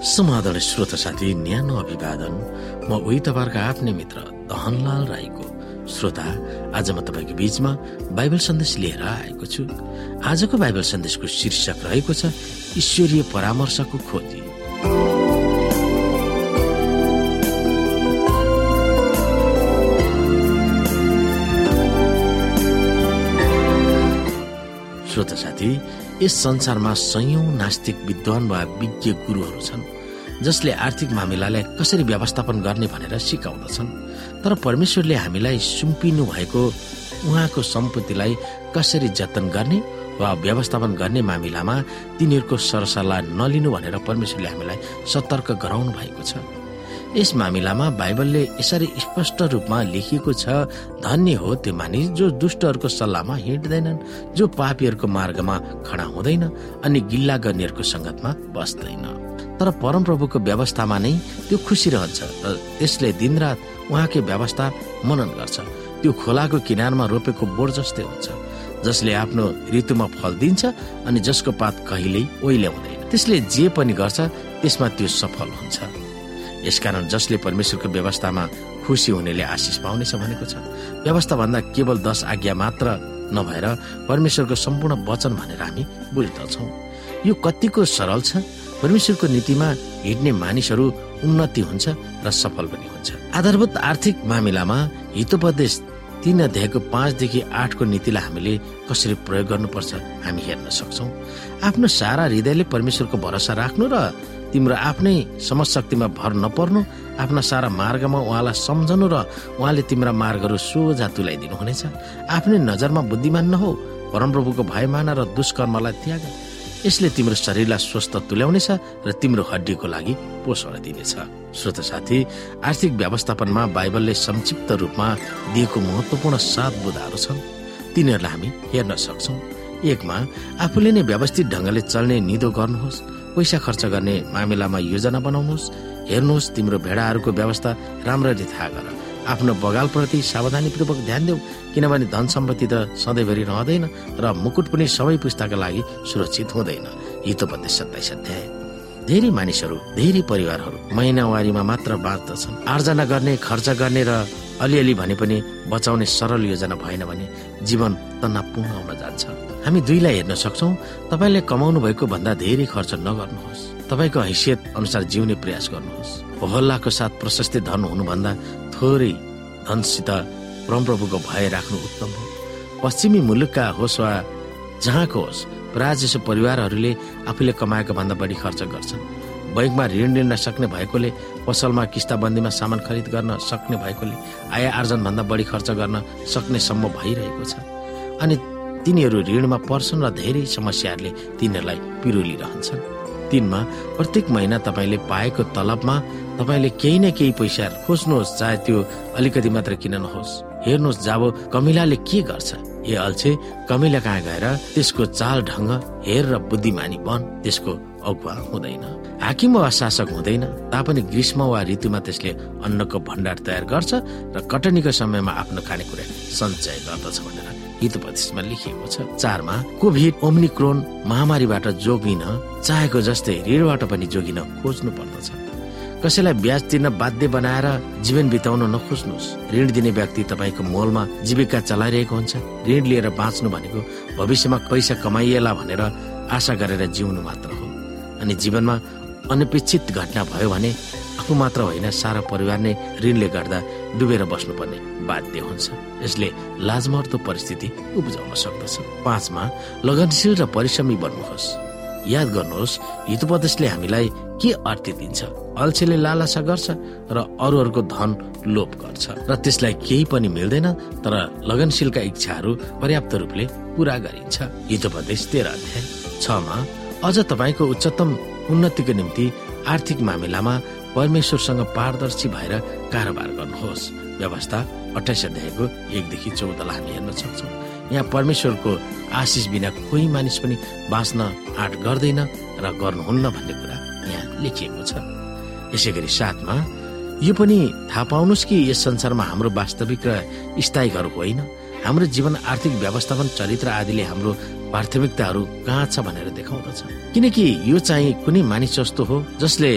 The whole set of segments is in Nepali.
समाधान श्रोत साथी न्यानो अभिवादन। म उही तपाईँहरूको आफ्नै मित्र दहनलाल राईको श्रोता। आज म तपाईँको बीचमा बाइबल सन्देश लिएर आएको छु। आजको बाइबल सन्देशको शीर्षक रहेको छ ईश्वरीय परामर्शको खोजी। श्रोत साथी यस संसारमा सयौं नास्तिक विद्वान वा विज्ञ गुरुहरू छन् जसले आर्थिक मामिलालाई कसरी व्यवस्थापन गर्ने भनेर सिकाउँदछन्। तर परमेश्वरले हामीलाई सुम्पिनु भएको उहाँको सम्पत्तिलाई कसरी जतन गर्ने वा व्यवस्थापन गर्ने मामिलामा तिनीहरूको सरसल्लाह नलिनु भनेर परमेश्वरले हामीलाई सतर्क गराउनु भएको छ। यस मामिलामा बाइबलले यसरी स्पष्ट रूपमा लेखिएको छ धन्य हो त्यो मानिस जो दुष्टहरूको सल्लाहमा हिँड्दैनन् जो पापीहरूको मार्गमा खडा हुँदैन अनि गिल्ला गर्नेहरूको सङ्गतमा बस्दैन। तर परमप्रभुको व्यवस्थामा नै त्यो खुसी रहन्छ र त्यसले दिनरात उहाँकै व्यवस्था मनन गर्छ। त्यो खोलाको किनारमा रोपेको बोट जस्तै हुन्छ जसले आफ्नो ऋतुमा फल दिन्छ अनि जसको पात कहिल्यै ओइल्याउँदैन त्यसले जे पनि गर्छ त्यसमा त्यो सफल हुन्छ। यसकारण जसले परमेश्वरको व्यवस्थामा खुसी हुनेले आशिष पाउनेछ भनेको छ। व्यवस्था भन्दा केवल दश आज्ञा मात्र नभएर परमेश्वरको सम्पूर्ण वचन भनेर हामी बुझ्दछौ। यो कतिको सरल छ? परमेश्वरको नीतिमा हिँड्ने मानिसहरू उन्नति हुन्छ र सफल पनि हुन्छ। आधारभूत आर्थिक मामिलामा हितोपदेश तीन अध्यायको पाँचदेखि आठको नीतिलाई हामीले कसरी प्रयोग गर्नुपर्छ हामी हेर्न सक्छौ। आफ्नो सारा हृदयले परमेश्वरको भरोसा राख्नु र तिम्रो आफ्नै समशक्तिमा भर नपर्नु आफ्ना सारा मार्गमा उहाँलाई सम्झनु र उहाँले तिम्रा मार्गहरू सोझा तुलाइदिनु हुनेछ आफ्नै नजरमा बुद्धिमान नहो परमप्रभुको भयमाना र दुष्कर्मलाई त्याग। यसले तिम्रो शरीरलाई स्वस्थ तुल्याउनेछ र तिम्रो हड्डीको लागि पोषण दिनेछ। श्रोत साथी आर्थिक व्यवस्थापनमा बाइबलले संक्षिप्त रूपमा दिएको महत्वपूर्ण सात बुधाहरू छन्। तिनीहरूलाई हामी हेर्न सक्छौ। एकमा आफूले नै व्यवस्थित ढङ्गले चल्ने निदो गर्नुहोस्। पैसा खर्च गर्ने मामिलामा योजना बनाउनुहोस् हेर्नुहोस् तिम्रो भेडाहरूको व्यवस्था राम्ररी थाहा गर। आफ्नो बगालप्रति सावधानीपूर्वक ध्यान देऊ किनभने धन सम्पत्ति त सधैँभरि रहँदैन र मुकुट पनि सबै पुस्ताका लागि सुरक्षित हुँदैन। हितोपत्य सत्ताइस अध्याय। धेरै मानिसहरू धेरै परिवारहरू महिनावारीमा मात्र बाँच्दछन्। आर्जना गर्ने खर्च गर्ने र अलिअलि भने पनि बचाउने सरल योजना भएन भने जीवन तनावपूर्ण हुन जान्छ। हामी दुईलाई हेर्न सक्छौ। तपाईँले कमाउनु भएको भन्दा धेरै खर्च नगर्नुहोस्। तपाईँको हैसियत अनुसार जिउने प्रयास गर्नुहोस्। होहल्लाको साथ प्रशस्त धन हुनुभन्दा थोरै धनसित परमप्रभुको भय राख्नु उत्तम हो। पश्चिमी मुलुकका होस् वा जहाँको होस् प्राय जसो परिवारहरूले आफूले कमाएको भन्दा बढी खर्च गर्छन्। बैङ्कमा ऋण लिन सक्ने भएकोले पसलमा किस्ताबन्दीमा सामान खरिद गर्न सक्ने भएकोले आय आर्जन भन्दा बढी खर्च गर्न सक्ने सम्भव भइरहेको छ। अनि तिनीहरू ऋणमा पर्छन् र धेरै समस्याहरूले तिनीहरूलाई पिरोलिरहन्छन्। तिनमा प्रत्येक महिना तपाईँले पाएको तलबमा तपाईँले केही न केही पैसा खोज्नुहोस् चाहे त्यो अलिकति मात्र किन नहोस्। हेर्नुहोस् जब कमिलाले के गर्छ। ए अल्छे कमिला कहाँ गएर त्यसको चाल ढङ्ग हेर र बुद्धिमानी बन। त्यसको अगुवा हुँदैन। हाकिम वा शासक हुँदैन। तापनि ग्रीष्म वा ऋतुमा त्यसले अन्नको भण्डार तयार गर्छ र कटनीको समयमा आफ्नो खानेकुरा सञ्चय गर्दछ भनेर। हितोपदेशमा लेखिएको छ। चारमा कोभिड ओम्निक्रोन महामारीबाट जोगिन चाहेको जस्तै ऋणबाट पनि जोगिन खोज्नु पर्दछ। कसैलाई ब्याज तिर्न बाध्य बनाएर जीवन बिताउन नखोज्नुहोस्। ऋण दिने व्यक्ति तपाईँको मोलमा जीविका चलाइरहेको हुन्छ। ऋण लिएर बाँच्नु भनेको भविष्यमा पैसा कमाइएला भनेर आशा गरेर जिउनु मात्र हो। अनि जीवनमा अनपेक्षित घटना भयो भने आफू मात्र होइन सारा परिवार नै ऋणले गर्दा डुबेर बस्नुपर्ने बाध्य हुन्छ। यसले लाजमर्दो परिस्थिति उब्जाउन सक्दछ। पाँचमा लगनशील र परिश्रमी बन्नुहोस्। याद गर्नुहोस् हितोपदेशले हामीलाई के अर्थ दिन्छ? अल्छेले लालसा गर्छ र अरूहरूको धन लोप गर्छ। र त्यसलाई केही पनि मिल्दैन तर लगनशीलका इच्छाहरू पर्याप्त रूपले पूरा गरिन्छ। हितोपदेश तेह्र अध्याय। छमा अझ तपाईँको उच्चतम उन्नतिको निम्ति आर्थिक मामिलामा परमेश्वरसँग पारदर्शी भएर कारोबार गर्नुहोस्। व्यवस्था अठाइस अध्यायको एकदेखि चौधलाई हामी हेर्न सक्छौँ। यहाँ परमेश्वरको आशिष बिना कोही मानिस पनि बाँच्न आँट गर्दैन र गर्नुहुन्न भन्ने कुरा यहाँ लेखिएको छ। यसै गरी साथमा यो पनि थाहा पाउनुहोस् कि यस संसारमा हाम्रो वास्तविक र स्थायी घर होइन। हाम्रो जीवन आर्थिक व्यवस्थापन चरित्र आदिले हाम्रो प्राथमिकताहरू कहाँ छ भनेर देखाउँदछ। किनकि यो चाहिँ कुनै मानिस जस्तो हो जसले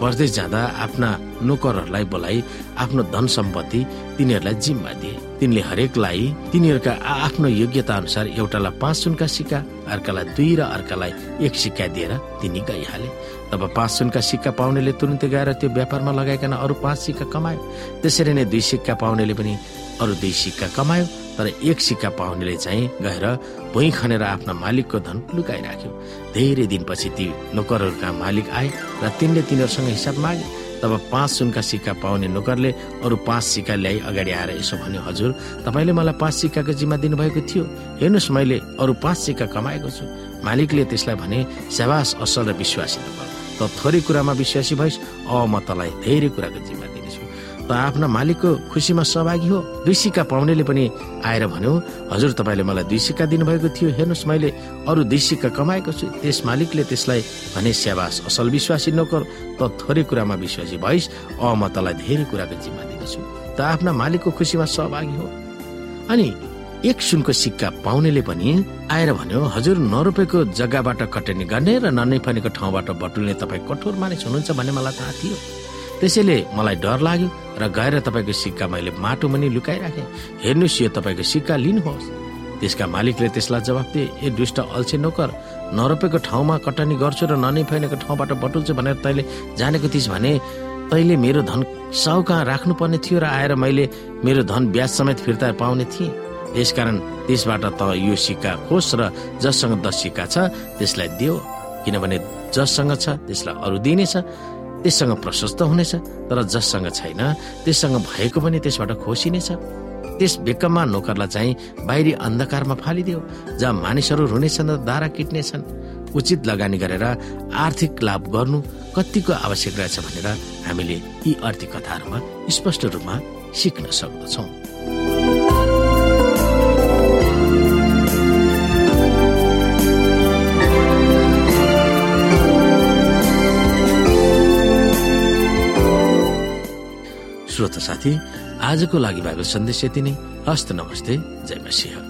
परदेश जाँदा आफ्ना नोकरहरूलाई बोलाइ आफ्नो धन सम्पत्ति तिनीहरूलाई जिम्मा दिए। तिनले हरेकलाई तिनीहरूका आफ्नो योग्यता अनुसार एउटालाई पाँच सुनका सिक्का अर्कालाई दुई र अर्कालाई एक सिक्का दिएर तिनी गइहाले। तब पाँच सुनका सिक्का पाउनेले तुरन्तै गएर त्यो व्यापारमा लगाइकन अरू पाँच सिक्का कमायो। त्यसरी नै दुई सिक्का पाउनेले पनि अरू दुई सिक्का कमायो तर एक सिक्का पाउनेले चाहिँ गएर भुइँ खनेर आफ्ना मालिकको धन लुकाइराख्यो। धेरै दिनपछि ती नोकरहरूका मालिक आए र तिनले तिनीहरूसँग हिसाब मागे। तब पाँच सुनका सिक्का पाउने नोकरले अरू पाँच सिक्का ल्याई अगाडि आएर यसो भन्यो हजुर तपाईँले मलाई पाँच सिक्काको जिम्मा दिनुभएको थियो। हेर्नुहोस् मैले अरू पाँच सिक्का कमाएको छु। मालिकले त्यसलाई भने सेवास असल र विश्वासी नगर त थोरै कुरामा विश्वासी भइस। अब म तँलाई धेरै कुराको जिम्मा त आफ्ना मालिकको खुसीमा सहभागी हो। दुई सिक्का पाउनेले पनि आएर भन्यो हजुर तपाईँले मलाई दुई सिक्का दिनुभएको थियो। हेर्नुहोस् मैले अरू दुई सिक्का कमाएको छु। त्यस मालिकले त्यसलाई भने स्याबास असल विश्वासी नोकर। त थोरै कुरामा विश्वासी भइस। अ म तँलाई धेरै कुराको जिम्मा दिनेछु त आफ्ना मालिकको खुसीमा सहभागी हो। अनि एक सुनको सिक्का पाउनेले पनि आएर भन्यो हजुर नरोपेको जग्गाबाट कटनी गर्ने र ननैफनेको ठाउँबाट बटुल्ने तपाईँ कठोर मानिस हुनुहुन्छ भन्ने मलाई थाहा थियो। त्यसैले मलाई डर लाग्यो र गएर तपाईँको सिक्का मैले माटो पनि लुकाइराखेँ। हेर्नुहोस् यो तपाईँको सिक्का लिनुहोस्। त्यसका मालिकले त्यसलाई जवाब दिए ए दुष्ट अल्छे नोकर नरोपेको ठाउँमा कटनी गर्छु र ननै फैनेको ठाउँबाट बटुल्छु भनेर तैँले जानेको थिइस् भने तैँले मेरो धन साउ कहाँ राख्नुपर्ने थियो र आएर मैले मेरो धन ब्याज समेत फिर्ता पाउने थिएँ। यसकारण त्यसबाट त यो सिक्का खोस् र जससँग दस सिक्का छ त्यसलाई दियो किनभने जससँग छ त्यसलाई अरू दिनेछ त्यससँग प्रशस्त हुनेछ तर जससँग छैन त्यससँग भएको पनि त्यसबाट खोसिनेछ। त्यस बेकममा नोकरलाई चाहिँ बाहिरी अन्धकारमा फालिदियो जहाँ मानिसहरू रुनेछन् र दारा किट्नेछन्। उचित लगानी गरेर आर्थिक लाभ गर्नु कतिको आवश्यक रहेछ भनेर हामीले यी आर्थिक कथाहरूमा स्पष्ट रूपमा सिक्न सक्दछौँ। श्रोत साथी आजको लागि बाइबल सन्देश यति नै। हस्त नमस्ते जय मसिंह।